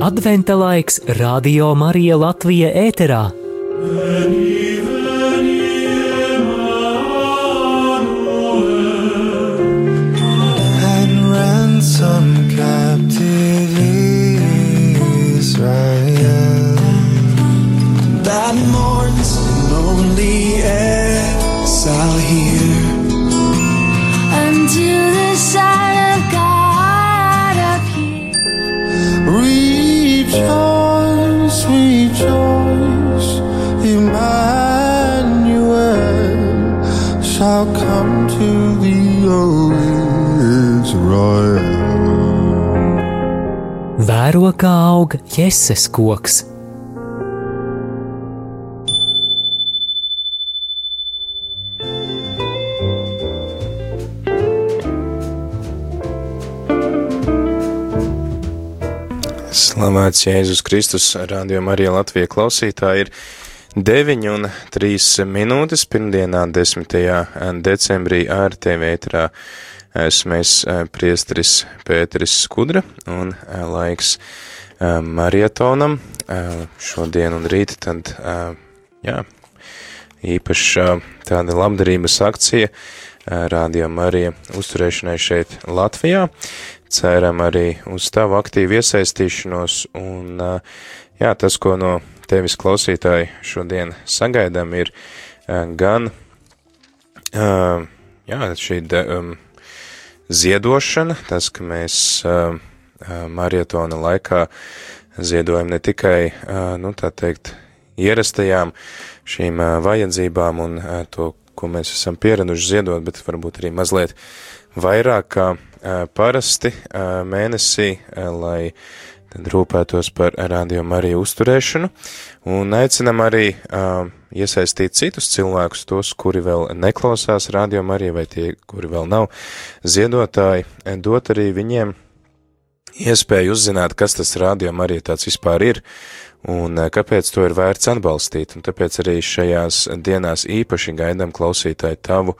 Adventa laiks Radio Marija Latvija ēterā. and Vēro kā aug jēzus koks. Slavēts Jēzus Kristus, rādījuma arī Latvija klausītāji ir 9 un 3 minūtes pirmdienā 10. decembrī ar TV ētrā esmu es priestris Pēteris Skudra un laiks marietonam šodien un rīt tad, jā, īpaši tāda labdarības akcija rādījuma arī uzturēšanai šeit Latvijā. Ceram arī uz tavu aktīvu iesaistīšanos, un jā, tas, ko no tevis klausītāji šodien sagaidām, ir gan jā, šī um, ziedošana, tas, ka mēs marietona laikā ziedojam ne tikai, nu, tā teikt, ierastajām šīm vajadzībām un to, ko mēs esam pieraduši ziedot, bet varbūt arī mazliet vairāk kā parasti mēnesī, lai tad rūpētos par radio Mariju uzturēšanu, un aicinam arī iesaistīt citus cilvēkus, tos, kuri vēl neklausās radio Mariju, vai tie, kuri vēl nav ziedotāji, dot arī viņiem iespēju uzzināt, kas tas radio Marija tāds vispār ir, un kāpēc to ir vērts atbalstīt, un tāpēc arī šajās dienās īpaši gaidām klausītāju tavu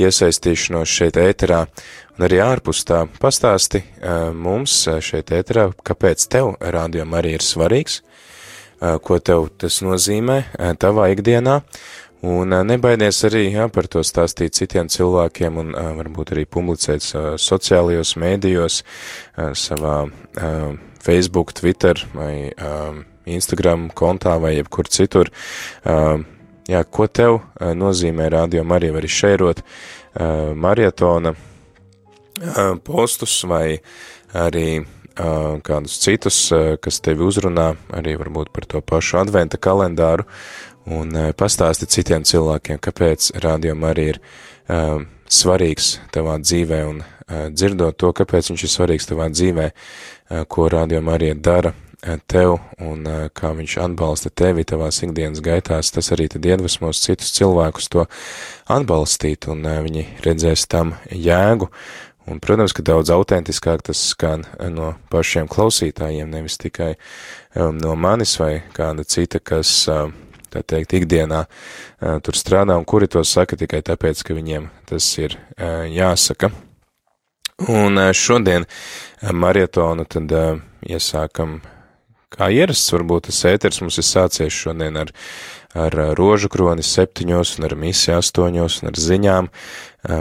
iesaistīšanos šeit ēterā, un arī ārpus tā pastāsti mums šeit ēterā, kāpēc tev rādījuma arī ir svarīgs, ko tev tas nozīmē tavā ikdienā, un nebaidies arī jā, par to stāstīt citiem cilvēkiem un varbūt arī publicēt sociālajos mēdījos, savā Facebook, Twitter vai Instagram kontā vai jebkur citur. Jā, ko tev nozīmē rādījuma arī var izšērot marietona postus vai arī kādus citus, kas tevi uzrunā, arī varbūt par to pašu adventa kalendāru, un pastāsti citiem cilvēkiem, kāpēc rādījuma arī ir svarīgs tavā dzīvē, un dzirdot to, kāpēc viņš ir svarīgs tavā dzīvē, ko rādījuma arī dara tev, un kā viņš atbalsta tevi tavās ikdienas gaitās, tas arī tad iedvesmos citus cilvēkus to atbalstīt, un viņi redzēs tam jēgu, Un, protams, ka daudz autentiskāk tas skan no pašiem klausītājiem, nevis tikai um, no manis vai kāda cita, kas, um, tā teikt, ikdienā uh, tur strādā un kuri to saka tikai tāpēc, ka viņiem tas ir uh, jāsaka. Un uh, šodien uh, marietonu tad uh, iesākam kā ierasts, varbūt tas ēters mums ir sācies šodien ar, ar rožu kroni septiņos un ar misi astoņos un ar ziņām.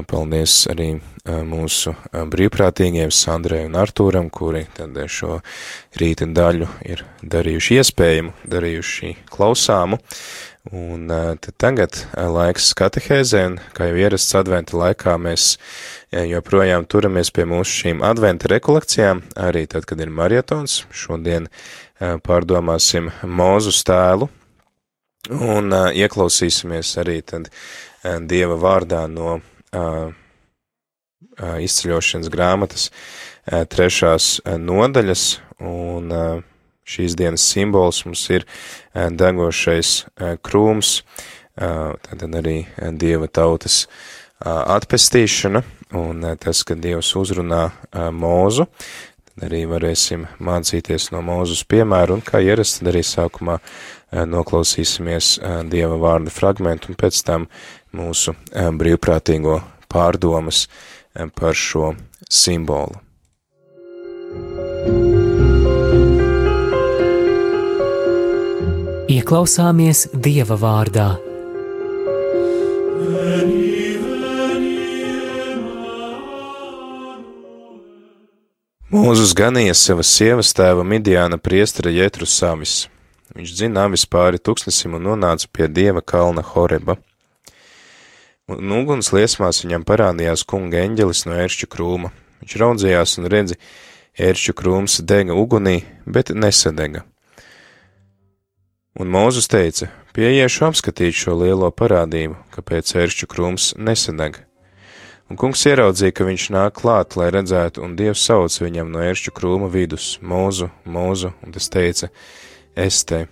Paldies arī mūsu brīvprātīgiem Sandrei un Artūram, kuri tad šo rīta daļu ir darījuši iespējamu, darījuši klausāmu. Un tad tagad laiks katehēzē, un kā jau ierasts adventa laikā, mēs joprojām turamies pie mūsu šīm adventa rekolekcijām, arī tad, kad ir marietons. Šodien pārdomāsim mūzu stēlu un ieklausīsimies arī tad Dieva vārdā no izceļošanas grāmatas trešās nodaļas, un šīs dienas simbols mums ir degošais krūms, tad arī Dieva tautas atpestīšana, un tas, ka Dievs uzrunā mūzu, arī varēsim mācīties no mūzus piemēru, un kā ierasts, arī sākumā noklausīsimies Dieva vārda fragmentu, un pēc tam mūsu brīvprātīgo pārdomas par šo simbolu. Ieklausāmies Dieva vārdā. Mūzus ganīja savas sievas tēva Midiāna priestera Jētru Savis. Viņš dzina avis pāri tūkstnesim un nonāca pie dieva kalna Horeba. Un uguns liesmās viņam parādījās kunga eņģelis no ēršķu krūma. Viņš raudzījās un redzi, ēršķu krūms dega ugunī, bet nesadega. Un Mūzus teica, pieiešu apskatīt šo lielo parādību, kāpēc ēršķu krūms nesadega. Un kungs ieraudzīja, ka viņš nāk klāt, lai redzētu, un Dievs sauc viņam no ēršķu krūma vidus - mūzu, mūzu, un tas teica, es te.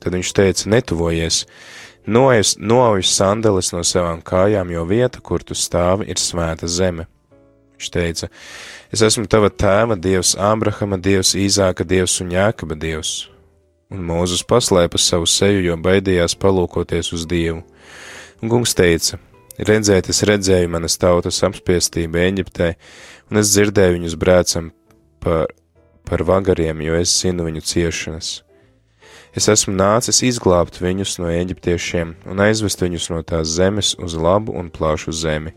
Tad viņš teica, netuvojies, noauj sandeles no savām kājām, jo vieta, kur tu stāvi, ir svēta zeme. Viņš teica, es esmu tava tēva Dievs, Ābrahama Dievs, Īzāka Dievs un Jākaba Dievs. Un Mūzus paslēpa savu seju, jo baidījās palūkoties uz Dievu. Un kungs teica, Redzēt, es redzēju manas tautas apspiestību Eģiptē, un es dzirdēju viņus brēcam par, par vagariem, jo es zinu viņu ciešanas. Es esmu nācis izglābt viņus no eģiptiešiem un aizvest viņus no tās zemes uz labu un plašu zemi,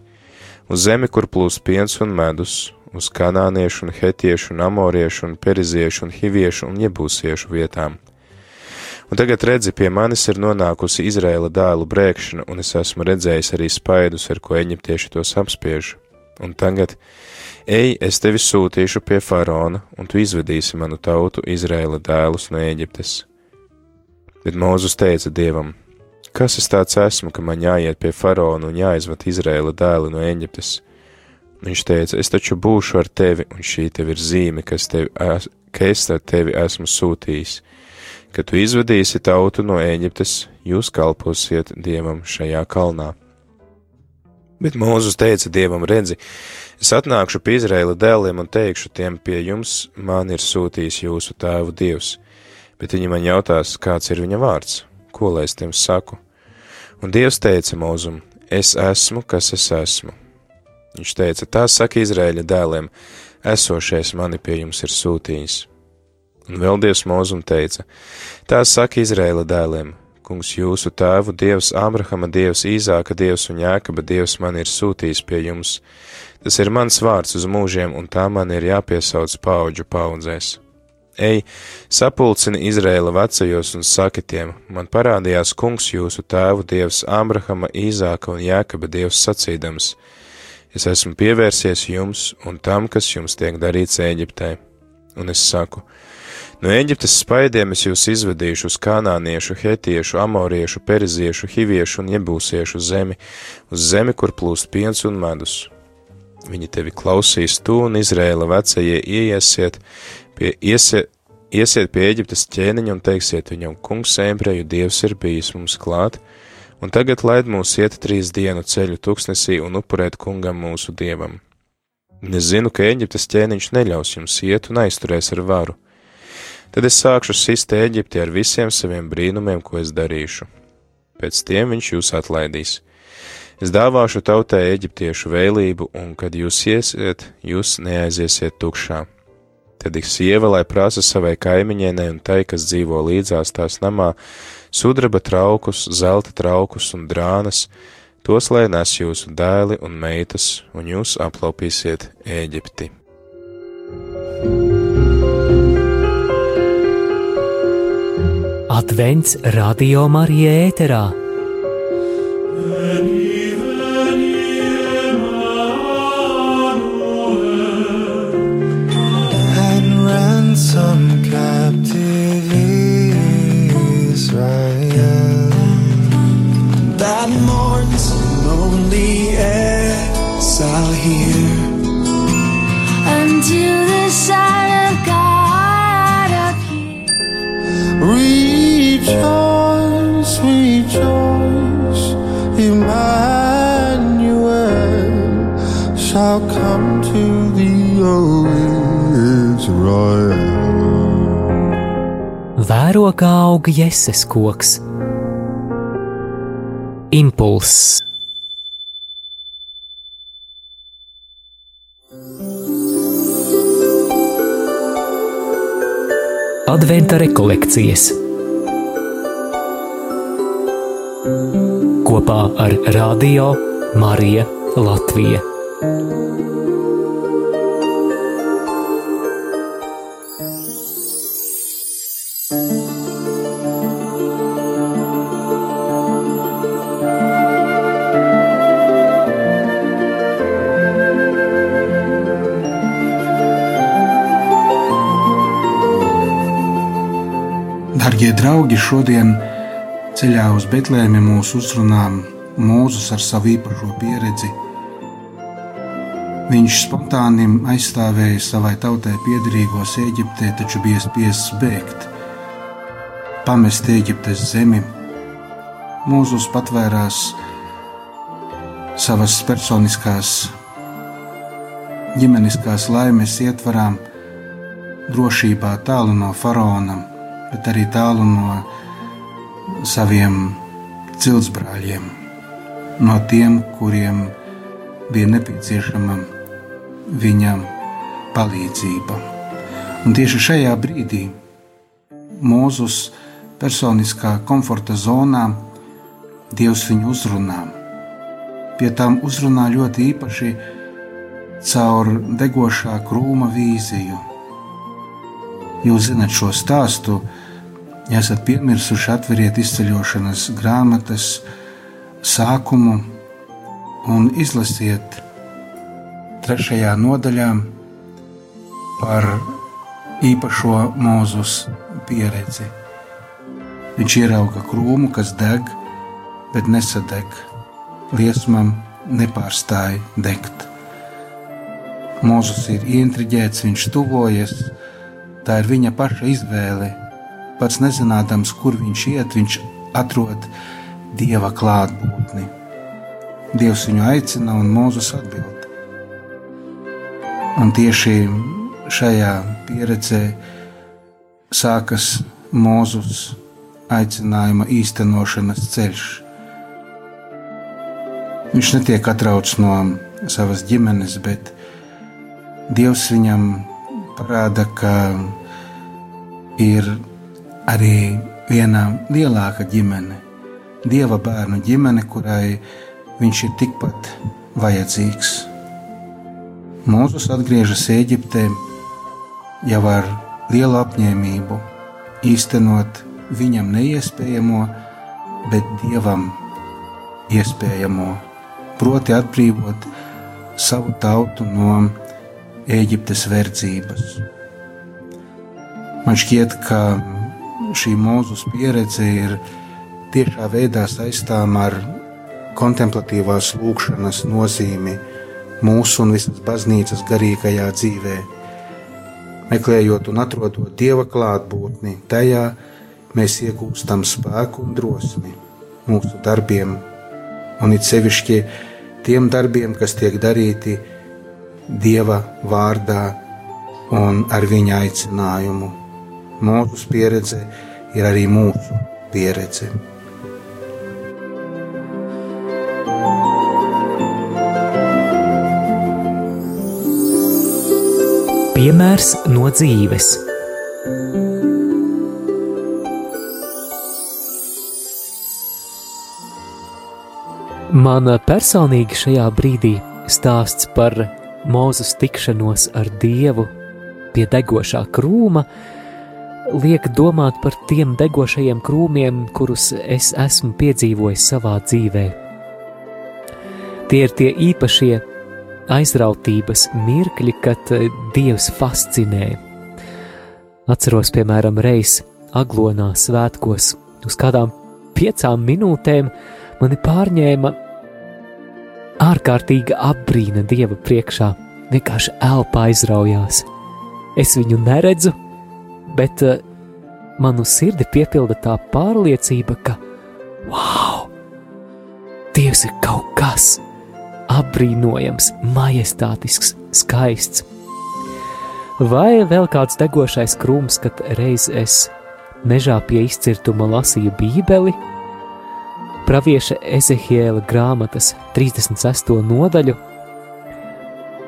uz zemi, kur plūst piens un medus, uz kanāniešu un hetiešu un amoriešu un periziešu un hiviešu un jebūsiešu vietām Un tagad redzi, pie manis ir nonākusi Izraēla dēlu brēkšana, un es esmu redzējis arī spaidus, ar ko eņiptieši tos apspiež. Un tagad, ej, es tevi sūtīšu pie faraona, un tu izvedīsi manu tautu Izraēla dēlus no Eģiptes. Bet Mūzus teica Dievam, kas es tāds esmu, ka man jāiet pie faraona un jāizved Izraēla dēli no Eģiptes? Viņš teica, es taču būšu ar tevi, un šī tev ir zīme, kas tevi, ka es ar tevi esmu sūtījis Kad tu izvedīsi tautu no Ēģiptes, jūs kalposiet Dievam šajā kalnā. Bet Mūzus teica Dievam, redzi, es atnākšu pie Izraēla dēliem un teikšu tiem pie jums, man ir sūtījis jūsu tēvu Dievs, bet viņi man jautās, kāds ir viņa vārds, ko lai es tiem saku. Un Dievs teica Mūzum, es esmu, kas es esmu. Viņš teica, tā saka Izraēļa dēliem, esošais mani pie jums ir sūtījis. Un vēl Dievs mūzum teica: Tā saka Izraēla dēliem: Kungs, jūsu tēvu Dievs, Abrahama Dievs, Īzāka Dievs un Jēkaba Dievs man ir sūtījis pie jums. Tas ir mans vārds uz mūžiem, un tā man ir jāpiesauc paudžu paudzēs. Ej, sapulcini Izraēla vecajos un saki tiem, man parādījās kungs jūsu tēvu Dievs, Abrahama, Īzāka un Jēkaba Dievs sacīdams: Es esmu pievērsies jums un tam, kas jums tiek darīts Ēģiptē. Un es saku, No Eģiptes spaidiem es jūs izvedīšu uz kanāniešu, hetiešu, amoriešu, periziešu, hiviešu un iebūsiešu zemi, uz zemi, kur plūst piens un medus. Viņi tevi klausīs, tu un Izrēla vecajie ieiesiet pie, iesie, iesiet pie Eģiptes ķēniņa un teiksiet viņam, kungs ebreju dievs ir bijis mums klāt, un tagad laid mūs iet trīs dienu ceļu tuksnesī un upurēt kungam mūsu dievam. Es zinu, ka Eģiptes ķēniņš neļaus jums iet un aizturēs ar varu Tad es sākšu sist Eģipti ar visiem saviem brīnumiem, ko es darīšu. Pēc tiem viņš jūs atlaidīs. Es dāvāšu tautai eģiptiešu vēlību, un kad jūs iesiet, jūs neaiziesiet tukšā. Tad ik sieva, lai prasa savai kaimiņienei un tai, kas dzīvo līdzās tās namā, sudraba traukus, zelta traukus un drānas, tos lai nes jūsu dēli un meitas, un jūs aplaupīsiet Ēģipti. Advents Radio Marija ēterā. and captive Israel that mourns lonely exile here. until the Son of God appears. Rejoice, rejoice, Emmanuel shall come to thee, O Israel. Vēro kā aug jēzus koks. Impulss. Adventa rekolekcijas kopā ar Radio Mariju Latviju. Darbie draugi, šodien ceļā uz Betlēmi mūs uzrunā Mūzus ar savu īpašo pieredzi. Viņš spontāni aizstāvēja savai tautai piederīgos Eģiptē, taču bija spiests bēgt, pamest Eģiptes zemi. Mūzus patvērās savas personiskās, ģimeniskās laimes ietvarā, drošībā tālu no faraona, bet arī tālu no saviem ciltsbrāļiem, no tiem, kuriem bija nepieciešama viņam palīdzība. Un tieši šajā brīdī Mūzus personiskā komforta zonā Dievs viņu uzrunā. Pie tām uzrunā ļoti īpaši caur degošā krūma vīziju. Jūs zinat šo stāstu, ja esat piemirsuši, atveriet izceļošanas grāmatas sākumu un izlasiet trešajā nodaļā par īpašo mūzus pieredzi. Viņš ierauga krūmu, kas deg, bet nesadeg. Liesmam nepārstāja degt. Mūzus ir ieintriģēts, viņš tuvojas. Tā ir viņa paša izvēle. Pats nezinādams, kur viņš iet, viņš atrod dieva klātbūtni. Dievs viņu aicina, un Mūzus atbild. Un tieši šajā pieredzē sākas Mūzus aicinājuma īstenošanas ceļš. Viņš netiek atrauts no savas ģimenes, bet Dievs viņam parāda, ka ir arī viena lielāka ģimene, Dieva bērnu ģimene, kurai viņš ir tikpat vajadzīgs. Mūzus atgriežas Eģiptē jau ar lielu apņēmību īstenot viņam neiespējamo, bet dievam iespējamo, proti, atbrīvot savu tautu no Eģiptes verdzības. Man šķiet, ka šī mūzus pieredze ir tiešā veidā saistāma ar kontemplatīvās lūkšanas nozīmi mūsu un visas baznīcas garīgajā dzīvē. Meklējot un atrodot dieva klātbūtni, tajā mēs iegūstam spēku un drosmi mūsu darbiem, un it sevišķi tiem darbiem, kas tiek darīti dieva vārdā un ar viņa aicinājumu. Mūsu pieredze ir arī mūsu pieredze. Piemērs no dzīves. Man personīgi šajā brīdī stāsts par Mūzes tikšanos ar Dievu pie degošā krūma liek domāt par tiem degošajiem krūmiem, kurus es esmu piedzīvojis savā dzīvē. Tie ir tie īpašie aizrautības mirkļi, kad Dievs fascinē. Atceros, piemēram, reiz Aglonā svētkos uz kādām piecām minūtēm mani pārņēma ārkārtīga apbrīna Dieva priekšā, vienkārši elpa aizraujās. Es viņu neredzu, bet uh, manu sirdi piepilda tā pārliecība, ka wow! Dievs ir kaut kas apbrīnojams, majestātisks, skaists. Vai vēl kāds degošais krūms, kad reiz es mežā pie izcirtuma lasīju Bībeli, pravieša Ezehiela grāmatas 36. nodaļu,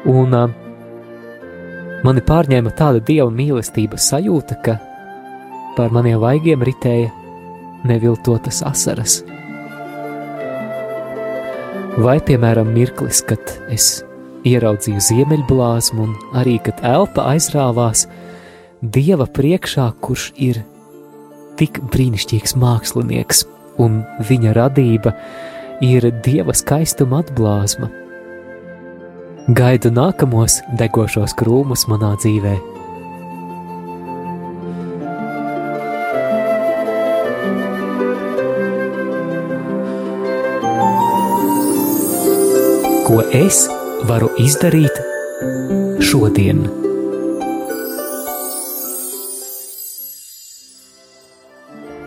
un uh, Mani pārņēma tāda dieva mīlestības sajūta, ka pār maniem vaigiem ritēja neviltotas asaras. Vai, piemēram, mirklis, kad es ieraudzīju ziemeļblāzmu, un arī, kad elpa aizrāvās dieva priekšā, kurš ir tik brīnišķīgs mākslinieks, un viņa radība ir dieva skaistuma atblāzma. Gaidu nākamos degošos krūmus manā dzīvē. Ko es varu izdarīt šodien?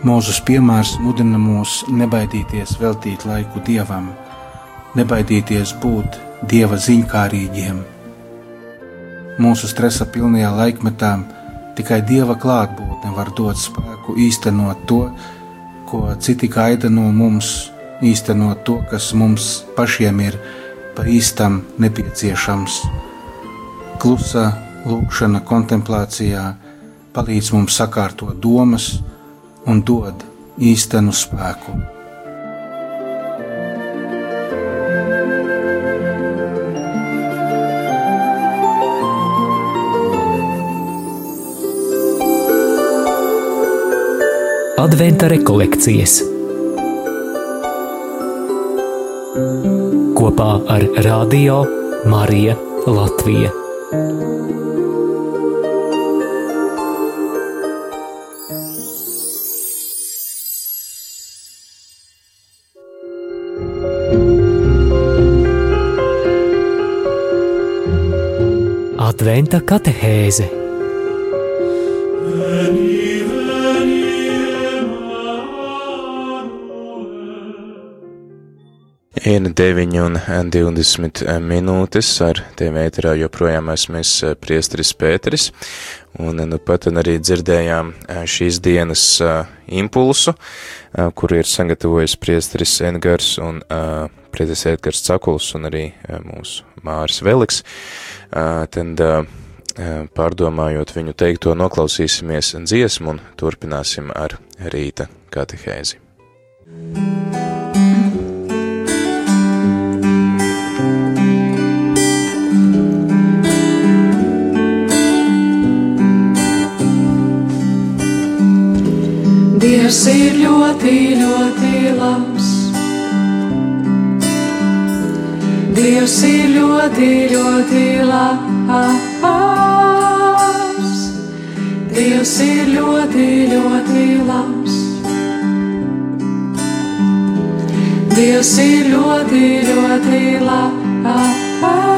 Mūzes piemērs mudina mūs nebaidīties veltīt laiku dievam, nebaidīties būt dieva ziņkārīgiem. Mūsu stresa pilnajā laikmetā tikai dieva klātbūtne var dot spēku īstenot to, ko citi gaida no mums, īstenot to, kas mums pašiem ir pa īstam nepieciešams. Klusa lūkšana kontemplācijā palīdz mums sakārtot domas un dod īstenu spēku. Adventa rekolekcijas kopā ar Radio Mariju Latviju. Adventa katehēze Ir 9 un 20 minūtes ar tiem ēterā joprojām esmu es priesteris Pēteris, un nu pat arī dzirdējām šīs dienas impulsu, kuru ir sagatavojis priesteris Edgars un priesteris Edgars Cakuls un arī mūsu Māris Veliks. Tad pārdomājot viņu teikto, noklausīsimies dziesmu un turpināsim ar rīta katehēzi. Dievs ir ļoti, ļoti labs. Dievs ir ļoti, ļoti labs. Dievs ir ļoti, ļoti labs. Dievs ir ļoti, ļoti labs.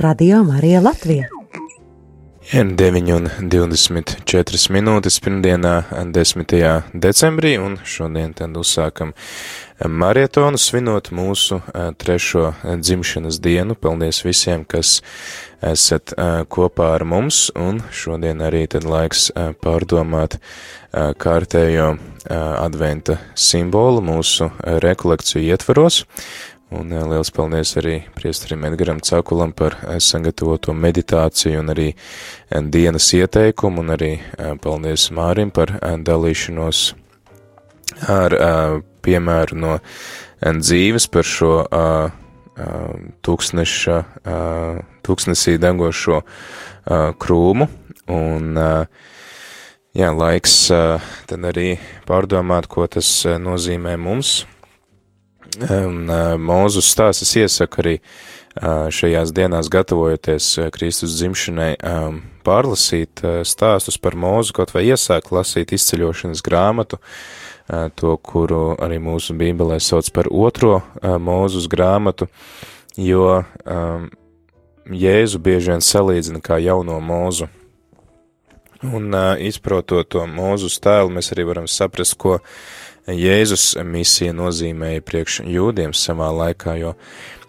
Radio Marija Latvija. Ir 9 un 24 minūtes pirmdienā, 10. decembrī, un šodien tad uzsākam marietonu svinot mūsu trešo dzimšanas dienu. Paldies visiem, kas esat kopā ar mums, un šodien arī tad laiks pārdomāt kārtējo adventa simbolu mūsu rekolekciju ietvaros. Un eh, liels paldies arī priesterim Edgaram Cakulam par eh, sagatavoto meditāciju un arī eh, dienas ieteikumu, un arī paldies Mārim par dalīšanos ar piemēru no dzīves par šo tūkstneša, tūkstnesī degošo krūmu, un jā, laiks tad arī pārdomāt, ko tas nozīmē mums, Un Mūzus stāsts es iesaku arī šajās dienās gatavojoties Kristus dzimšanai pārlasīt stāstus par mūzu, kaut vai iesākt lasīt izceļošanas grāmatu, to, kuru arī mūsu bībelē sauc par otro mūzus grāmatu, jo Jēzu bieži vien salīdzina kā jauno mūzu. Un izprotot to mūzu tēlu, mēs arī varam saprast, ko Jēzus misija nozīmēja priekš jūdiem savā laikā, jo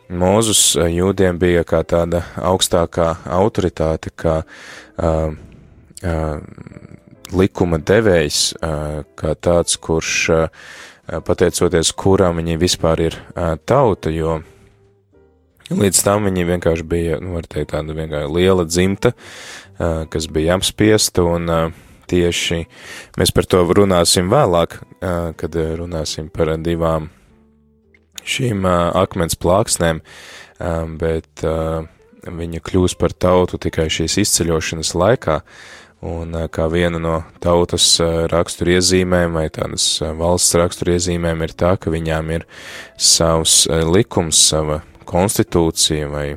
Mūzus jūdiem bija kā tāda augstākā autoritāte, kā uh, uh, likuma devējs, uh, kā tāds, kurš, uh, pateicoties kuram viņi vispār ir uh, tauta, jo līdz tam viņi vienkārši bija, nu, var teikt, tāda vienkārši liela dzimta, uh, kas bija apspiesta un uh, tieši mēs par to runāsim vēlāk, kad runāsim par divām šīm akmens plāksnēm, bet viņa kļūs par tautu tikai šīs izceļošanas laikā, un kā viena no tautas raksturiezīmēm vai tādas valsts raksturiezīmēm ir tā, ka viņām ir savs likums, sava konstitūcija vai,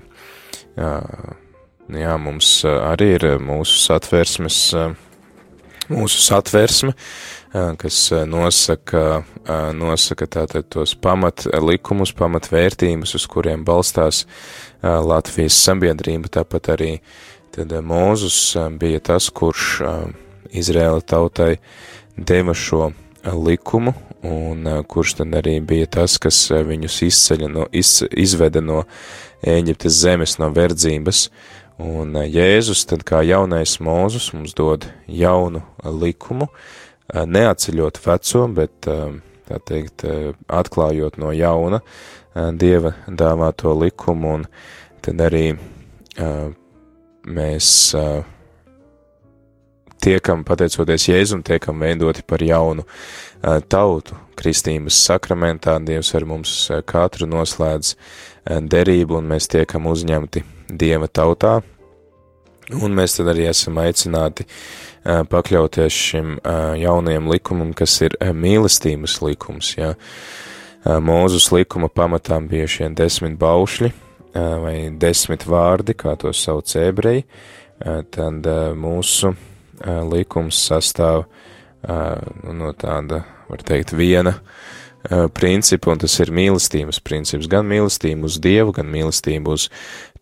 jā, mums arī ir mūsu satversmes mūsu satversme, kas nosaka, nosaka tātad tos pamat likumus, pamat vērtības, uz kuriem balstās Latvijas sabiedrība, tāpat arī tad Mūzus bija tas, kurš Izrēla tautai deva šo likumu, un kurš tad arī bija tas, kas viņus izceļa no, iz, izveda no Ēģiptes zemes, no verdzības, uh, Un eh, Jēzus, tad kā jaunais Mūzus, mums dod jaunu eh, likumu, eh, neatceļot veco, bet, tā teikt, atklājot no jauna Dieva dāvāto likumu, un tad arī mēs tiekam, pateicoties Jēzum, tiekam veidoti par jaunu tautu. Kristības sakramentā Dievs ar mums katru noslēdz derību, un mēs tiekam uzņemti Dieva tautā, un mēs tad arī esam aicināti pakļauties šim jaunajam likumam, kas ir mīlestības likums, ja. Mūzus likuma pamatām bija šie desmit baušļi vai desmit vārdi, kā to sauc ebreji, tad mūsu likums sastāv no tāda, var teikt, viena principu, un tas ir mīlestības princips, gan mīlestība uz Dievu, gan mīlestība uz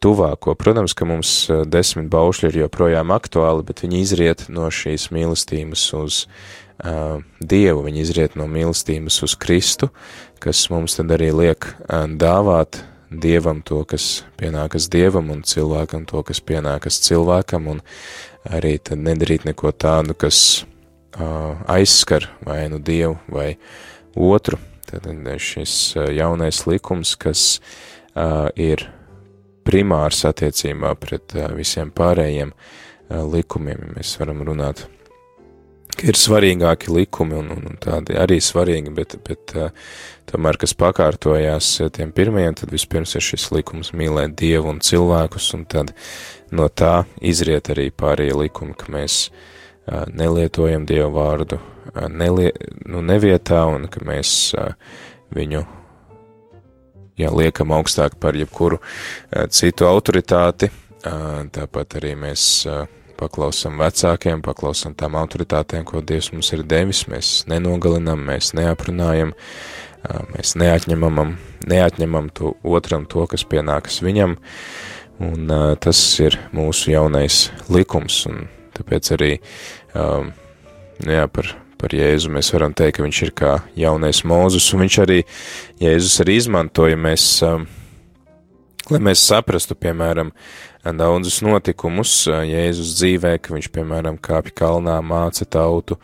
tuvāko. Protams, ka mums desmit baušļi ir joprojām aktuāli, bet viņi izriet no šīs mīlestības uz uh, Dievu, viņi izriet no mīlestības uz Kristu, kas mums tad arī liek uh, dāvāt Dievam to, kas pienākas Dievam, un cilvēkam to, kas pienākas cilvēkam, un arī tad nedarīt neko tādu, kas uh, aizskar vai nu Dievu vai otru. Tad šis jaunais likums, kas uh, ir primārs attiecībā pret visiem pārējiem likumiem, mēs varam runāt, ka ir svarīgāki likumi un, un, un tādi arī svarīgi, bet, bet tomēr, kas pakārtojās tiem pirmajiem, tad vispirms ir šis likums mīlēt Dievu un cilvēkus, un tad no tā izriet arī pārējie likumi, ka mēs nelietojam Dievu vārdu nelie, nu, nevietā un ka mēs viņu ja liekam augstāk par jebkuru eh, citu autoritāti, eh, tāpat arī mēs eh, paklausam vecākiem, paklausam tām autoritātēm, ko Dievs mums ir devis, mēs nenogalinam, mēs neaprunājam, mēs neatņemam, neatņemam to otram to, kas pienākas viņam, Un tas ir mūsu jaunais likums, un tāpēc arī, um, jā, par, par Jēzu. Mēs varam teikt, ka viņš ir kā jaunais Mūzus, un viņš arī, Jēzus arī izmantoja mēs, um, lai mēs saprastu, piemēram, daudzus notikumus Jēzus dzīvē, ka viņš, piemēram, kāpj kalnā, māca tautu,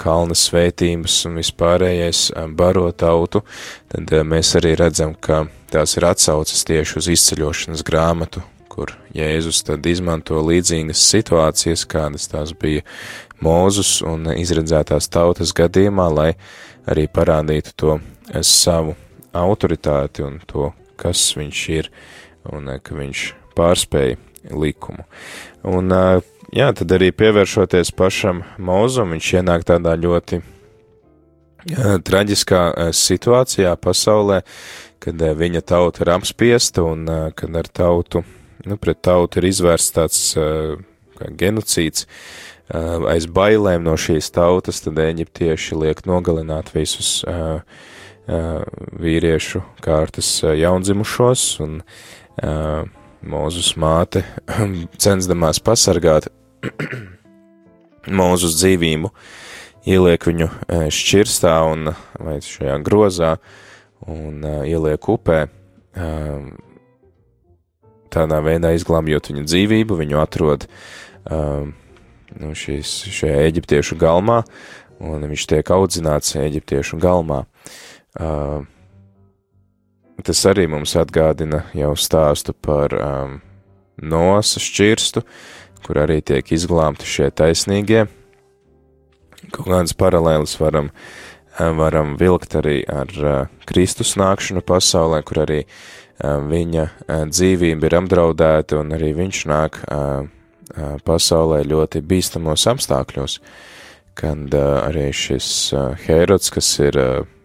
kalna svētības un vispārējais baro tautu, tad mēs arī redzam, ka tās ir atsaucas tieši uz izceļošanas grāmatu, kur Jēzus tad izmanto līdzīgas situācijas, kādas tās bija Mūzus un izredzētās tautas gadījumā, lai arī parādītu to savu autoritāti un to, kas viņš ir un ka viņš pārspēja likumu. Un, jā, tad arī pievēršoties pašam Mozum, viņš ienāk tādā ļoti traģiskā situācijā pasaulē, kad viņa tauta ir apspiesta un kad ar tautu, nu, pret tautu ir izvērsts tāds genocīds, aiz bailēm no šīs tautas, tad eģiptieši liek nogalināt visus uh, uh, vīriešu kārtas jaundzimušos, un uh, Mūzus māte, censdamās pasargāt mūzus dzīvību, ieliek viņu šķirstā un vai šajā grozā un uh, ieliek upē, uh, tādā veidā izglābjot viņa dzīvību, viņu atrod uh, nu, šīs, šajā eģiptiešu galmā, un viņš tiek audzināts eģiptiešu galmā. Uh, Tas arī mums atgādina jau stāstu par um, nosa šķirstu, kur arī tiek izglābti šie taisnīgie. Kaut kādas paralēlas varam, um, varam vilkt arī ar uh, Kristus nākšanu pasaulē, kur arī uh, viņa uh, dzīvība ir apdraudēta un arī viņš nāk uh, pasaulē ļoti bīstamos apstākļos, kad arī šis Herods, kas ir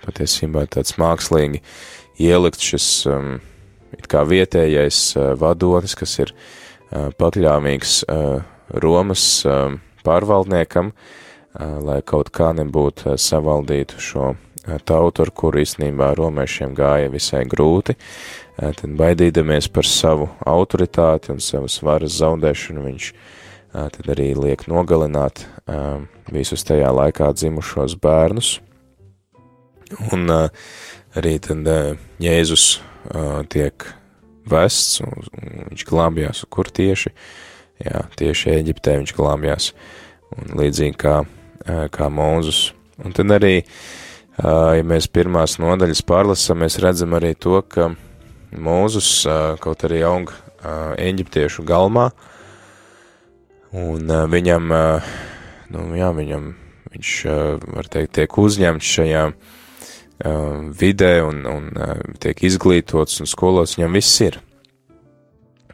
patiesībā tāds mākslīgi ielikt šis it kā vietējais vadonis, kas ir pakļāvīgs Romas pārvaldniekam, lai kaut kā nebūtu savaldītu šo tautu, ar kuru īstenībā romiešiem gāja visai grūti, tad baidīdamies par savu autoritāti un savas varas zaudēšanu, viņš tad arī liek nogalināt visus tajā laikā dzimušos bērnus. Un arī tad Jēzus tiek vests, un viņš glābjās, kur tieši, jā, tieši Eģiptē viņš glābjās, un līdzīgi kā, kā Mūzus. Un tad arī, ja mēs pirmās nodaļas pārlasam, mēs redzam arī to, ka Mūzus kaut arī aug Eģiptiešu galmā, un viņam, nu jā, viņam, viņš, var teikt, tiek uzņemts šajā uh, uh, vidē un, un uh, tiek izglītots un skolots, viņam viss ir.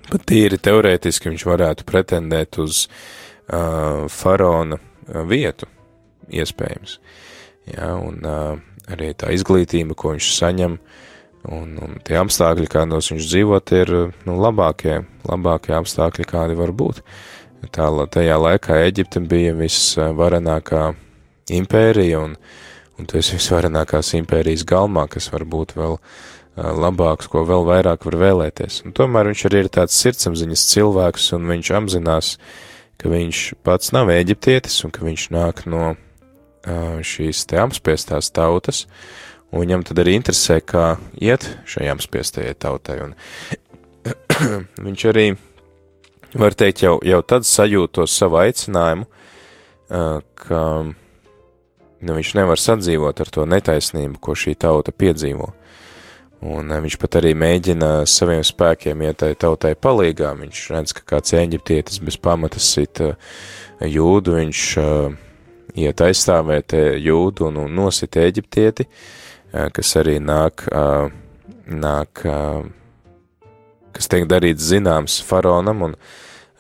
Pat tīri teorētiski viņš varētu pretendēt uz uh, faraona uh, vietu, iespējams. Ja, un uh, arī tā izglītība, ko viņš saņem, un, un tie apstākļi, kādos viņš dzīvot, ir nu, labākie, labākie apstākļi, kādi var būt. Tā, tajā laikā Eģipte bija visvarenākā impērija, un uh, un tu esi visvarenākās impērijas galmā, kas var būt vēl labāks, ko vēl vairāk var vēlēties. Un tomēr viņš arī ir tāds sirdsapziņas cilvēks, un viņš apzinās, ka viņš pats nav eģiptietis, un ka viņš nāk no šīs te apspiestās tautas, un viņam tad arī interesē, kā iet šai apspiestajai tautai, un viņš arī, var teikt, jau, jau tad sajūt to savu aicinājumu, ka nu, viņš nevar sadzīvot ar to netaisnību, ko šī tauta piedzīvo. Un viņš pat arī mēģina saviem spēkiem iet tai tautai palīgā. Viņš redz, ka kāds eģiptietis bez pamatas sit eh, jūdu, viņš iet aizstāvēt jūdu un, un nosit eģiptieti, uh, kas arī nāk, uh, nāk kas tiek darīts zināms faraonam, un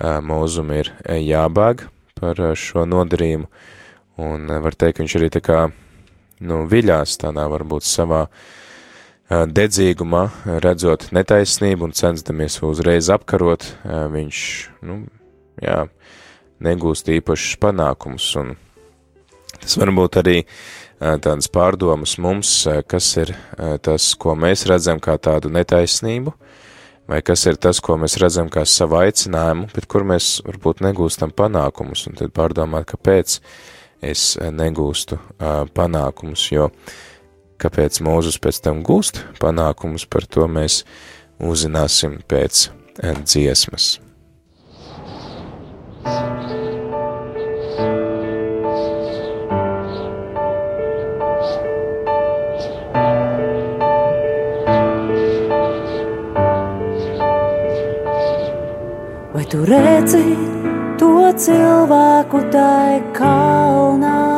mūzum ir jābēg par šo nodarījumu. Un var teikt, ka viņš arī tā kā, nu, viļās tādā varbūt savā dedzīgumā, redzot netaisnību un censdamies uzreiz apkarot, viņš, nu, jā, negūst īpašus panākumus. Un tas varbūt arī tādas pārdomas mums, kas ir tas, ko mēs redzam kā tādu netaisnību, vai kas ir tas, ko mēs redzam kā savu aicinājumu, bet kur mēs varbūt negūstam panākumus, un tad pārdomāt, kāpēc es negūstu panākumus, jo kāpēc Mūzus pēc tam gūst panākumus, par to mēs uzzināsim pēc dziesmas. Vai tu redzi to cilvēku tai kalnā?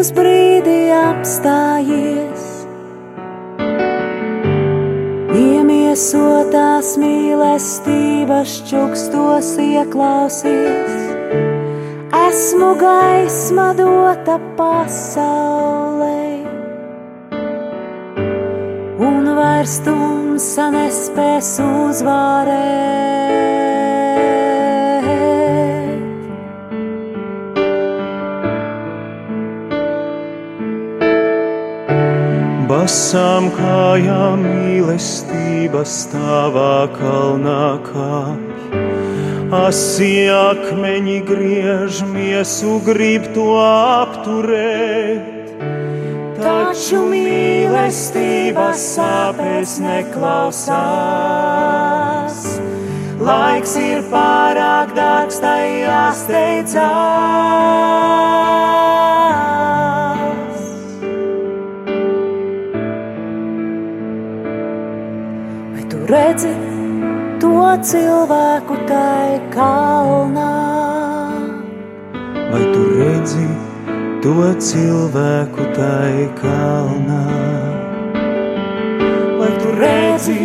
Uz brīdi apstājies. Iemiesotās mīlestības čukstos ieklausies. Esmu gaisma dota pasaulē, un vairs tumsa nespēs uzvarēt. Basām kājām mīlestības stāvā kalnā kāpj. Asi akmeņi griež miesu, grib to apturēt. Taču mīlestības sāpēs neklausās. Laiks ir pārāk dārgs, tai jāsteidzās. Redzi to cilvēku tai kalnā? Vai tu redzi to cilvēku tai kalnā? Vai tu redzi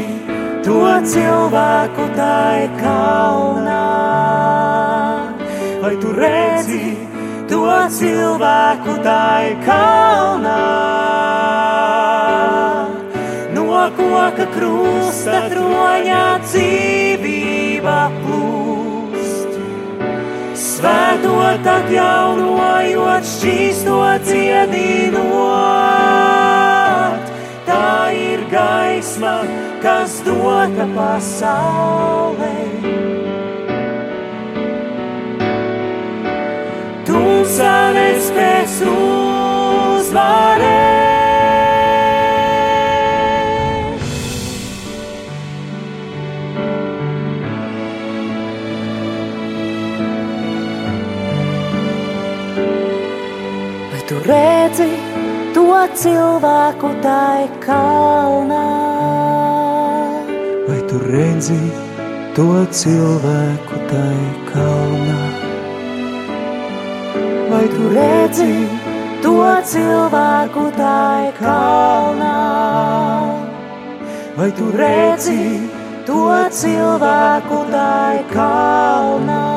to cilvēku tai kalnā? Vai tu redzi to cilvēku tai kalnā? Koka krusta troņā dzīvība plūst. Svētot atjaunojot, šķīsto dziedinot. Tā ir gaisma, kas dota pasaulē. Tumsa nespēs uzvarēt. Cilvēku tai kalnā? Vai tu redzi to cilvēku tai kalnā? Vai tu redzi to cilvēku tai kalnā? Vai tu redzi to cilvēku tai kalnā?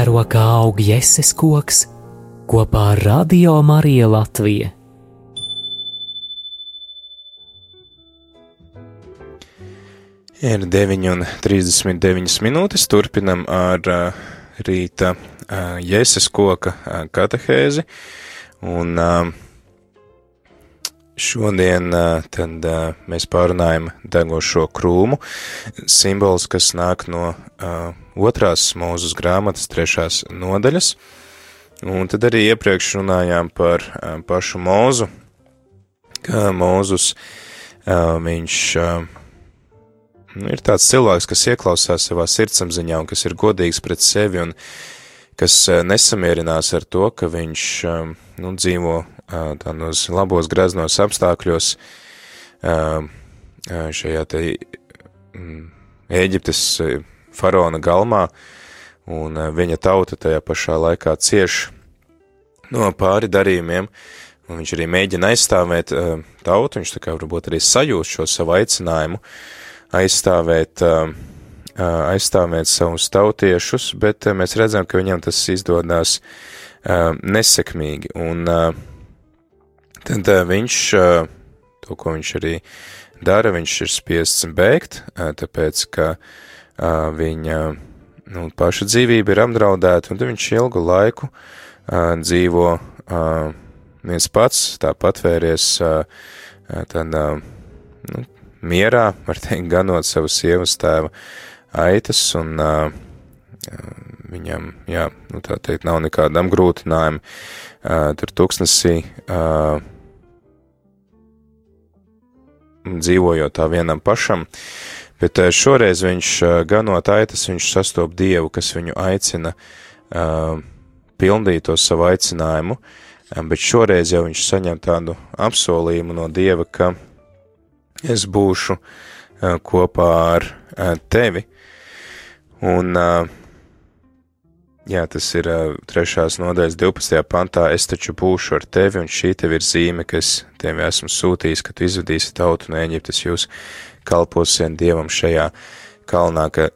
Vēro kā aug jēzus koks kopā ar Radio Mariju Latviju. Ir 9,39 minūtes. Turpinam ar uh, rīta uh, jēzus koka uh, katehēzi. Un uh, Šodien tad mēs pārunājam degošo krūmu, simbols, kas nāk no uh, otrās mūzes grāmatas trešās nodaļas, un tad arī iepriekš runājām par uh, pašu mūzu, ka mūzus uh, viņš uh, ir tāds cilvēks, kas ieklausās savā sirdsapziņā un kas ir godīgs pret sevi un kas nesamierinās ar to, ka viņš nu, dzīvo tādos labos, graznos apstākļos šajā te mm, Ēģiptes faraona galmā, un viņa tauta tajā pašā laikā cieš no pāri darījumiem, un viņš arī mēģina aizstāvēt tautu, viņš tā kā varbūt arī sajūst šo savu aicinājumu, aizstāvēt, aizstāvēt savus tautiešus, bet mēs redzam, ka viņam tas izdodas nesekmīgi, un tad viņš, to, ko viņš arī dara, viņš ir spiests bēgt, tāpēc, ka viņa nu, paša dzīvība ir apdraudēta, un tad viņš ilgu laiku dzīvo viens pats, tā patvēries tādā, nu, mierā, var teikt, ganot savu sievas tēva aitas, un viņam, jā, nu tā teikt, nav nekāda apgrūtinājuma tur tūkstnesī dzīvojot tā vienam pašam, bet šoreiz viņš ganot aitas, viņš sastop Dievu, kas viņu aicina pildīt to savu aicinājumu, bet šoreiz jau viņš saņem tādu apsolījumu no Dieva, ka es būšu kopā ar tevi, un Jā, tas ir uh, trešās nodaļas 12. pantā. Es taču būšu ar tevi, un šī tev ir zīme, kas tevi esmu sūtījis, ka tu izvadīsi tautu no Eģiptes, jūs kalposiet Dievam šajā kalnā, ka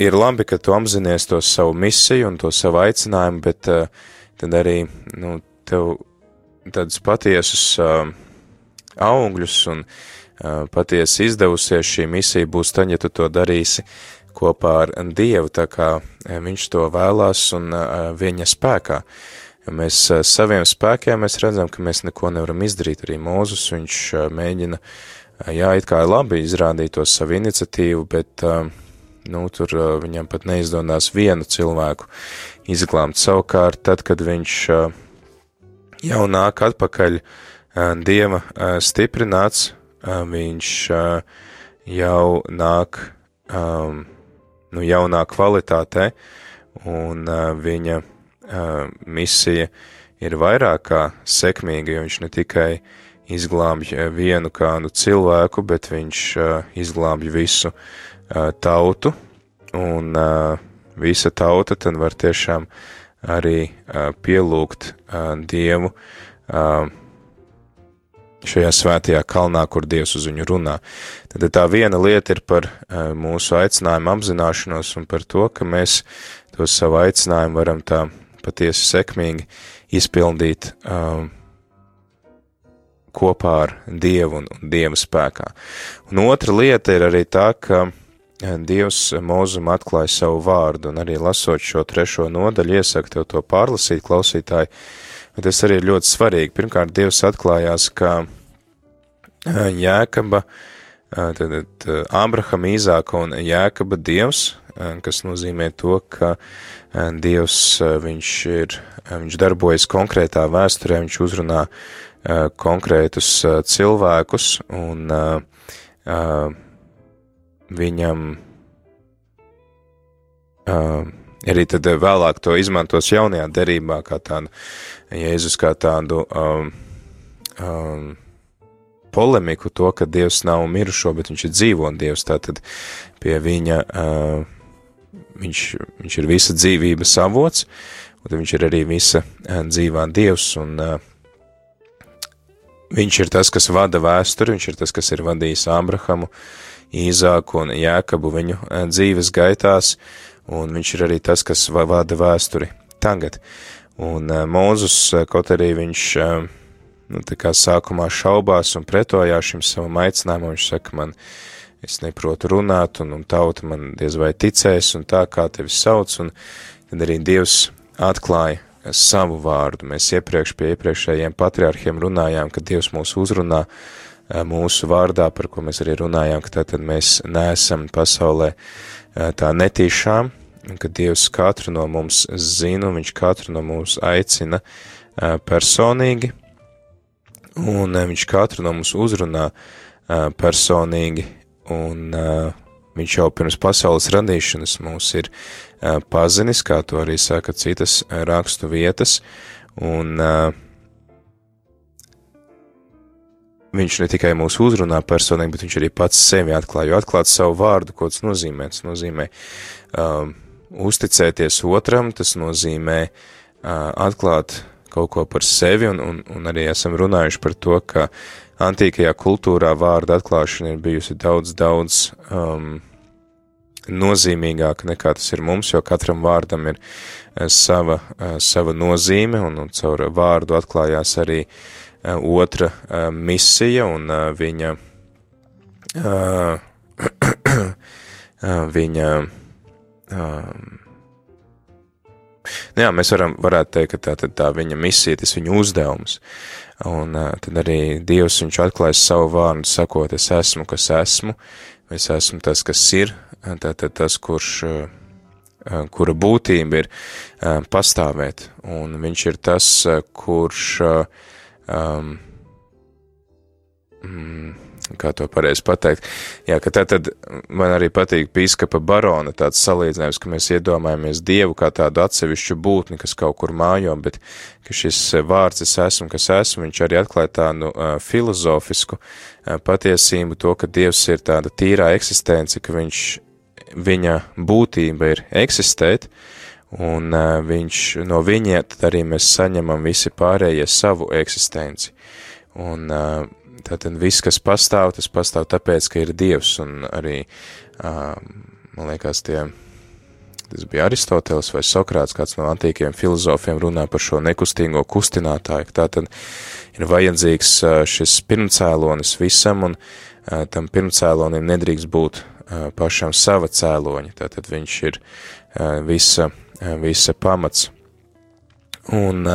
ir labi, ka tu apzinies to savu misiju un to savu aicinājumu, bet uh, tad arī, nu, tev tādus patiesus uh, augļus un uh, patiesi izdevusies šī misija būs tad, ja tu to darīsi kopā ar Dievu, tā kā e, viņš to vēlās un e, viņa spēkā. Mēs e, saviem spēkiem mēs redzam, ka mēs neko nevaram izdarīt. Arī Mūzus viņš mēģina, jā, it kā labi izrādīt to savu iniciatīvu, bet, nu, tur viņam pat neizdodas vienu cilvēku izglābt. Savukārt, tad, kad viņš jau nāk atpakaļ Dieva stiprināts, viņš jau nāk um, nu, jaunā kvalitātē, un uh, viņa uh, misija ir vairāk kā sekmīga, jo viņš ne tikai izglābj vienu kādu cilvēku, bet viņš uh, izglābj visu uh, tautu, un uh, visa tauta tad var tiešām arī uh, pielūgt uh, Dievu, uh, šajā svētajā kalnā, kur Dievs uz viņu runā. Tad tā viena lieta ir par uh, mūsu aicinājumu apzināšanos un par to, ka mēs to savu aicinājumu varam tā patiesi sekmīgi izpildīt um, kopā ar Dievu un, un Dieva spēkā. Un otra lieta ir arī tā, ka Dievs mūzum atklāja savu vārdu, un arī lasot šo trešo nodaļu, iesaku tev to pārlasīt, klausītāji, bet tas arī ir ļoti svarīgi. Pirmkārt, Dievs atklājās, ka Jēkaba, tad Ābrahama, Īzāka un Jēkaba Dievs, kas nozīmē to, ka Dievs, viņš ir, viņš darbojas konkrētā vēsturē, viņš uzrunā konkrētus cilvēkus un viņam arī tad vēlāk to izmantos jaunajā derībā kā tādu, Jēzus kā tādu um, um, polemiku to, ka Dievs nav mirušo, bet viņš ir dzīvo un Dievs tātad pie viņa, uh, viņš, viņš ir visa dzīvības avots, un viņš ir arī visa uh, dzīvā Dievs, un uh, viņš ir tas, kas vada vēsturi, viņš ir tas, kas ir vadījis Abrahamu, Īzāku un Jēkabu viņu uh, dzīves gaitās, un viņš ir arī tas, kas vada vēsturi tagad. Un uh, Mūzus, kaut arī viņš uh, nu, sākumā šaubās un pretojās šim savam aicinājumam, viņš saka, man, es neprotu runāt, un, un tauta man diez vai ticēs, un tā kā tevi sauc, un tad arī Dievs atklāja savu vārdu. Mēs iepriekš pie iepriekšējiem patriarchiem runājām, ka Dievs mūs uzrunā mūsu vārdā, par ko mēs arī runājām, ka tātad mēs neesam pasaulē tā netīšām, ka Dievs katru no mums zina, un viņš katru no mums aicina personīgi, un viņš katru no mums uzrunā personīgi, un viņš jau pirms pasaules radīšanas mūs ir pazinis, kā to arī saka citas rakstu vietas, un viņš ne tikai mūs uzrunā personīgi, bet viņš arī pats sevi atklāja, jo atklāt savu vārdu, ko tas nozīmē, tas nozīmē um, uzticēties otram, tas nozīmē atklāt kaut ko par sevi, un, un, un arī esam runājuši par to, ka antīkajā kultūrā vārda atklāšana ir bijusi daudz, daudz um, nozīmīgāka nekā tas ir mums, jo katram vārdam ir sava, sava nozīme, un, un caur vārdu atklājās arī otra misija, un viņa, viņa, Nu jā, mēs varam, varētu teikt, ka tā, tā, tā viņa misija, tas viņa uzdevums. Un tad arī Dievs viņš atklājas savu vārdu, sakot, es esmu, kas esmu, es esmu tas, kas ir, tātad tas, kurš, kura būtība ir pastāvēt, un viņš ir tas, kurš, um, mm, kā to pareizi pateikt, jā, ka tā tad man arī patīk pīskapa barona tāds salīdzinājums, ka mēs iedomājamies Dievu kā tādu atsevišķu būtni, kas kaut kur mājo, bet ka šis vārds es esmu, kas esmu, viņš arī atklāja tādu uh, filozofisku uh, patiesību, to, ka Dievs ir tāda tīrā eksistence, ka viņš viņa būtība ir eksistēt, un uh, viņš no viņa tad arī mēs saņemam visi pārējie savu eksistenci. Un uh, tātad viss, kas pastāv, tas pastāv tāpēc, ka ir Dievs, un arī, uh, man liekas, tie, tas bija Aristoteles vai Sokrāts, kāds no antīkiem filozofiem runā par šo nekustīgo kustinātāju, ka tātad ir vajadzīgs uh, šis pirmcēlonis visam, un uh, tam pirmcēlonim nedrīkst būt pašam sava cēloņa, tātad viņš ir visa, visa pamats. Un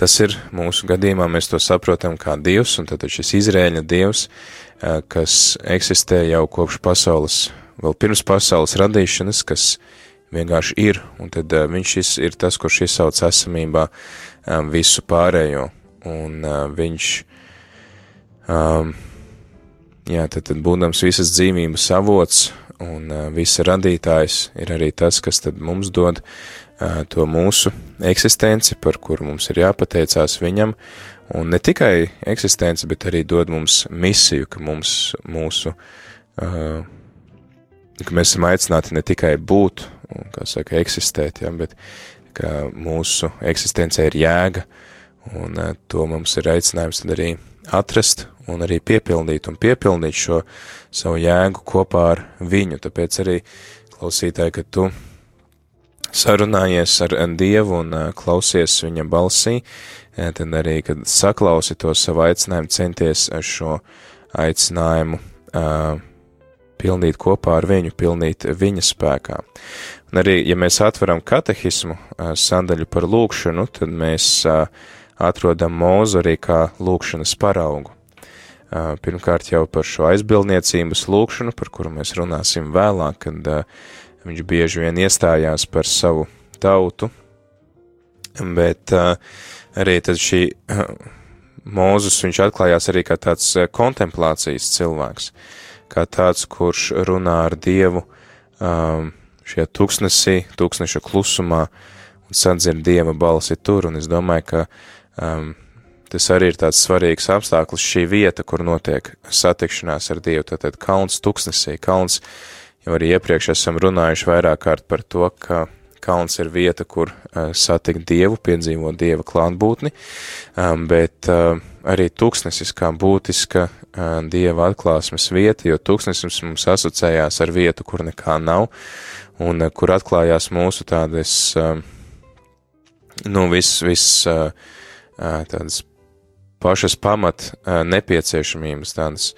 tas ir mūsu gadījumā, mēs to saprotam kā Dievs, un tātad šis Izrēļa Dievs, kas eksistē jau kopš pasaules, vēl pirms pasaules radīšanas, kas vienkārši ir, un tad viņš ir tas, kurš izsauc esamībā visu pārējo, un viņš Jā, tad, tad būdams visas dzīvības avots un visa radītājs ir arī tas, kas tad mums dod to mūsu eksistenci, par kuru mums ir jāpateicās viņam, un ne tikai eksistenci, bet arī dod mums misiju, ka mums mūsu, ka mēs esam aicināti ne tikai būt, un, kā saka, eksistēt, ja, bet ka mūsu eksistencē ir jēga, un to mums ir aicinājums tad arī atrast un arī piepildīt un piepildīt šo savu jēgu kopā ar viņu. Tāpēc arī klausītāji, ka tu sarunājies ar Dievu un klausies viņa balsī, tad arī, kad saklausi to savu aicinājumu, centies šo aicinājumu uh, pildīt kopā ar viņu, pildīt viņa spēkā. Un arī, ja mēs atveram katehismu uh, sadaļu par lūkšanu, tad mēs uh, atrodam mūzu arī kā lūkšanas paraugu. Pirmkārt jau par šo aizbildniecības lūkšanu, par kuru mēs runāsim vēlāk, kad viņš bieži vien iestājās par savu tautu, bet arī tad šī Mūzus viņš atklājās arī kā tāds kontemplācijas cilvēks, kā tāds, kurš runā ar Dievu šajā tūkstnesī, tūkstneša klusumā un sadzird Dieva balsi tur, un es domāju, ka um, tas arī ir tāds svarīgs apstākļus, šī vieta, kur notiek satikšanās ar Dievu, tātad kalns tuksnesī, kalns, jau arī iepriekš esam runājuši vairāk kārt par to, ka kalns ir vieta, kur uh, satikt Dievu, piedzīvot Dieva klātbūtni, um, bet uh, arī tūkstnesis kā būtiska Dieva atklāsmes vieta, jo tūkstnesis mums asociējās ar vietu, kur nekā nav, un kur atklājās mūsu tādas, nu, viss, viss, tādas pašas pamat nepieciešamības, tādas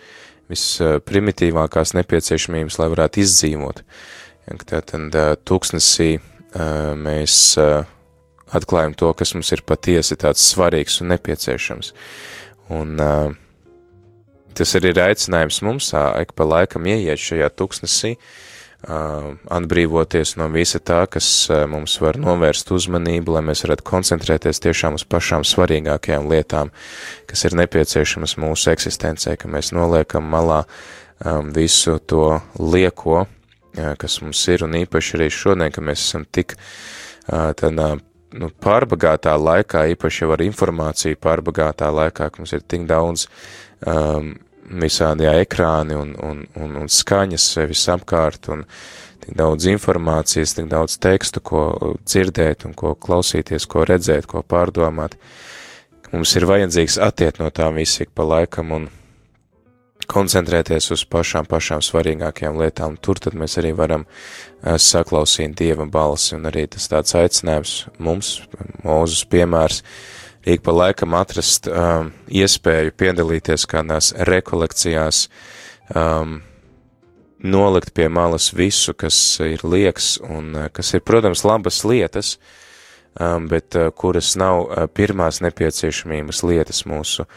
visprimitīvākās nepieciešamības, lai varētu izdzīvot. Tātad tūkstnesī mēs atklājam to, kas mums ir patiesi tāds svarīgs un nepieciešams. Un tas arī ir aicinājums mums, ik pa laikam ieiet šajā tuksnesī, uh, atbrīvoties no visa tā, kas mums var novērst uzmanību, lai mēs varētu koncentrēties tiešām uz pašām svarīgākajām lietām, kas ir nepieciešamas mūsu eksistencē, ka mēs noliekam malā visu to lieko, kas mums ir, un īpaši arī šodien, ka mēs esam tik tādā nu, pārbagātā laikā, īpaši jau ar informāciju pārbagātā laikā, ka mums ir tik daudz um, visādajā ekrāni un, un, un, un skaņas sevis apkārt un tik daudz informācijas, tik daudz tekstu, ko dzirdēt un ko klausīties, ko redzēt, ko pārdomāt. Mums ir vajadzīgs attiet no tā visi pa laikam un koncentrēties uz pašām, pašām svarīgākajām lietām. Tur tad mēs arī varam uh, saklausīt Dieva balsi, un arī tas tāds aicinājums mums, Mūzus piemērs, ik pa laikam atrast um, iespēju piedalīties kādās rekolekcijās, um, nolikt pie malas visu, kas ir lieks un uh, kas ir, protams, labas lietas, um, bet uh, kuras nav uh, pirmās nepieciešamības lietas mūsu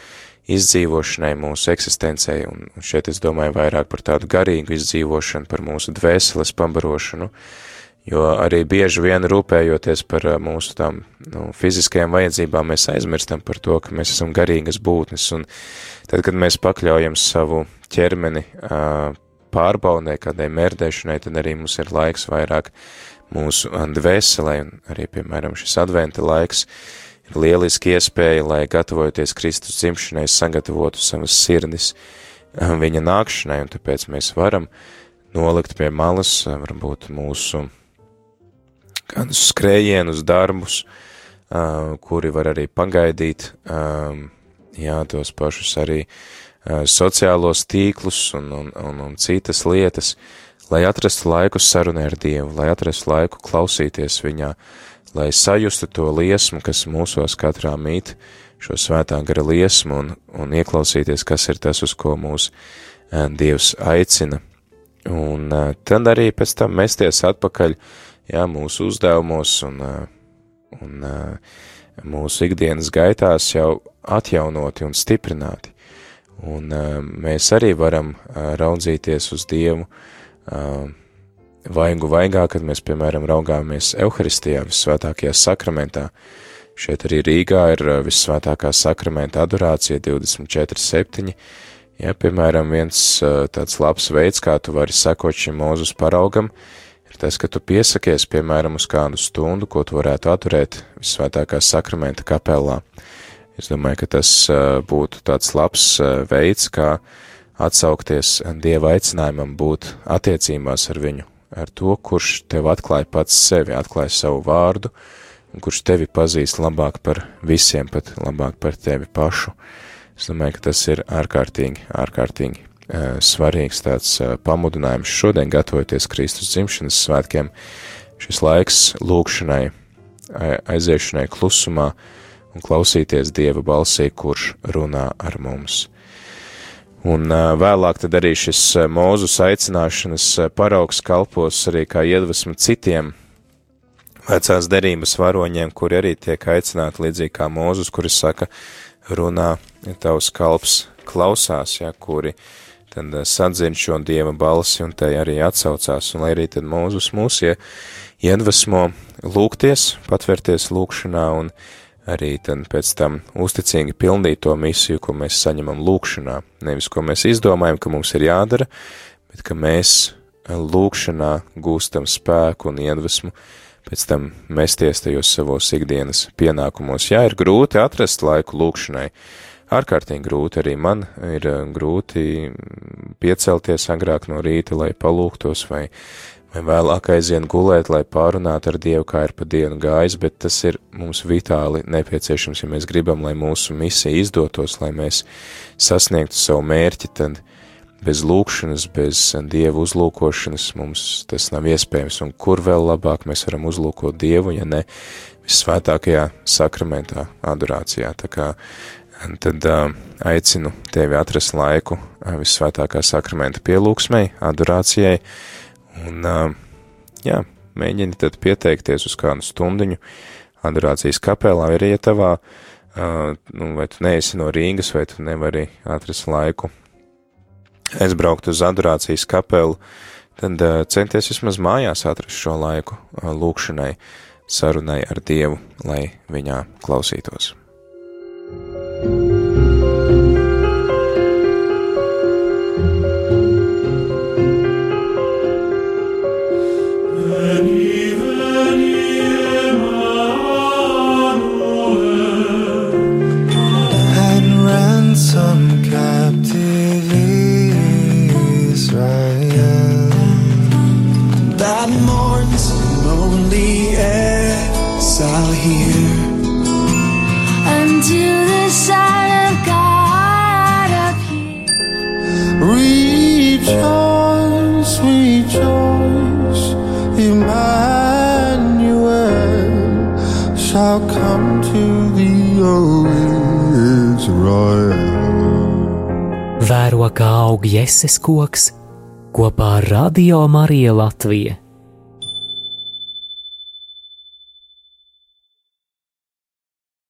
izdzīvošanai, mūsu eksistencei, un šeit es domāju vairāk par tādu garīgu izdzīvošanu, par mūsu dvēseles pabarošanu, jo arī bieži vien rūpējoties par mūsu tām nu, fiziskajām vajadzībām, mēs aizmirstam par to, ka mēs esam garīgas būtnes, un tad, kad mēs pakļaujam savu ķermeni pārbaudē, kādai mērdēšanai, tad arī mums ir laiks vairāk mūsu dvēselē, un arī, piemēram, šis adventa laiks, lieliski iespēja, lai gatavojoties Kristus dzimšanai, sagatavotu savas sirdis viņa nākšanai, un tāpēc mēs varam nolikt pie malas, varbūt mūsu kādus skrējienus, darbus, uh, kuri var arī pagaidīt, jā, tos pašus arī uh, sociālos tīklus un, un, un, un citas lietas, lai atrastu laiku sarunai ar Dievu, lai atrastu laiku klausīties viņā, uh, lai sajustu to liesmu, kas mūsos katrā mīt, šo svētā gara liesmu un, un ieklausīties, kas ir tas, uz ko mūs uh, Dievs aicina. Un uh, tad arī pēc tam mesties atpakaļ, jā, mūsu uzdevumos un, uh, un mūsu ikdienas gaitās jau atjaunoti un stiprināti. Un mēs arī varam raudzīties uz Dievu, vaigu vaigā, kad mēs, piemēram, raugāmies Euharistijā, visvētākajā sakramentā. Šeit arī Rīgā ir visvētākā sakramenta adorācija 24.7. Ja, piemēram, viens tāds labs veids, kā tu vari sekot šim mūzus paraugam, ir tas, ka tu piesakies, piemēram, uz kādu stundu, ko tu varētu atturēt visvētākā sakramenta kapelā. Es domāju, ka tas būtu tāds labs veids, kā atsaukties Dieva aicinājumam būt attiecībās ar viņu ar to, kurš tev atklāja pats sevi, atklāja savu vārdu, un kurš tevi pazīst labāk par visiem, pat labāk par tevi pašu. Es domāju, ka tas ir ārkārtīgi, ārkārtīgi svarīgs tāds uh, pamudinājums šodien, gatavoties Kristus dzimšanas svētkiem, šis laiks lūkšanai, aiziešanai klusumā un klausīties Dieva balsī, kurš runā ar mums. Un vēlāk tad arī šis mūzus aicināšanas paraugs kalpos arī kā iedvesmu citiem vecās derības varoņiem, kuri arī tiek aicināti līdzīgi kā mūzus, kuri saka, runā, ja tavs kalps klausās, ja, kuri tad sadzina šo dieva balsi un tai arī atsaucās, un lai arī tad mūzus mūs ja, iedvesmo lūgties, patvērties lūkšanā un arī tad pēc tam uzticīgi pildīt to misiju, ko mēs saņemam lūkšanā. Nevis, ko mēs izdomājam, ka mums ir jādara, bet ka mēs lūkšanā gūstam spēku un iedvesmu, pēc tam mesties tajos savos ikdienas pienākumos. Jā, ir grūti atrast laiku lūkšanai. Ārkārtīgi grūti. Arī man ir grūti piecelties agrāk no rīta, lai palūgtos vai vai vēlāk aizien gulēt, lai pārunātu ar Dievu, kā ir pa dienu gājis, bet tas ir mums vitāli nepieciešams, ja mēs gribam, lai mūsu misija izdotos, lai mēs sasniegtu savu mērķi, tad bez lūkšanas, bez Dieva uzlūkošanas mums tas nav iespējams, un kur vēl labāk mēs varam uzlūkot Dievu, ja ne vissvētākajā sakramentā adorācijā, tā kā tad uh, aicinu tevi atrast laiku uh, vissvētākā sakramenta pielūgsmei, adorācijai, Un, jā, mēģini tad pieteikties uz kādu stundiņu, adorācijas kapelā, vai arī, ja tavā, uh, nu, vai tu neesi no Rīgas, vai tu nevari atrast laiku aizbraukt uz adorācijas kapelu, tad uh, centies vismaz mājās atrast šo laiku uh, lūkšanai, sarunai ar Dievu, lai viņā klausītos. Shall come to thee, O Israel. Vēro kā aug jēzus koks kopā ar Radio Mariju Latviju.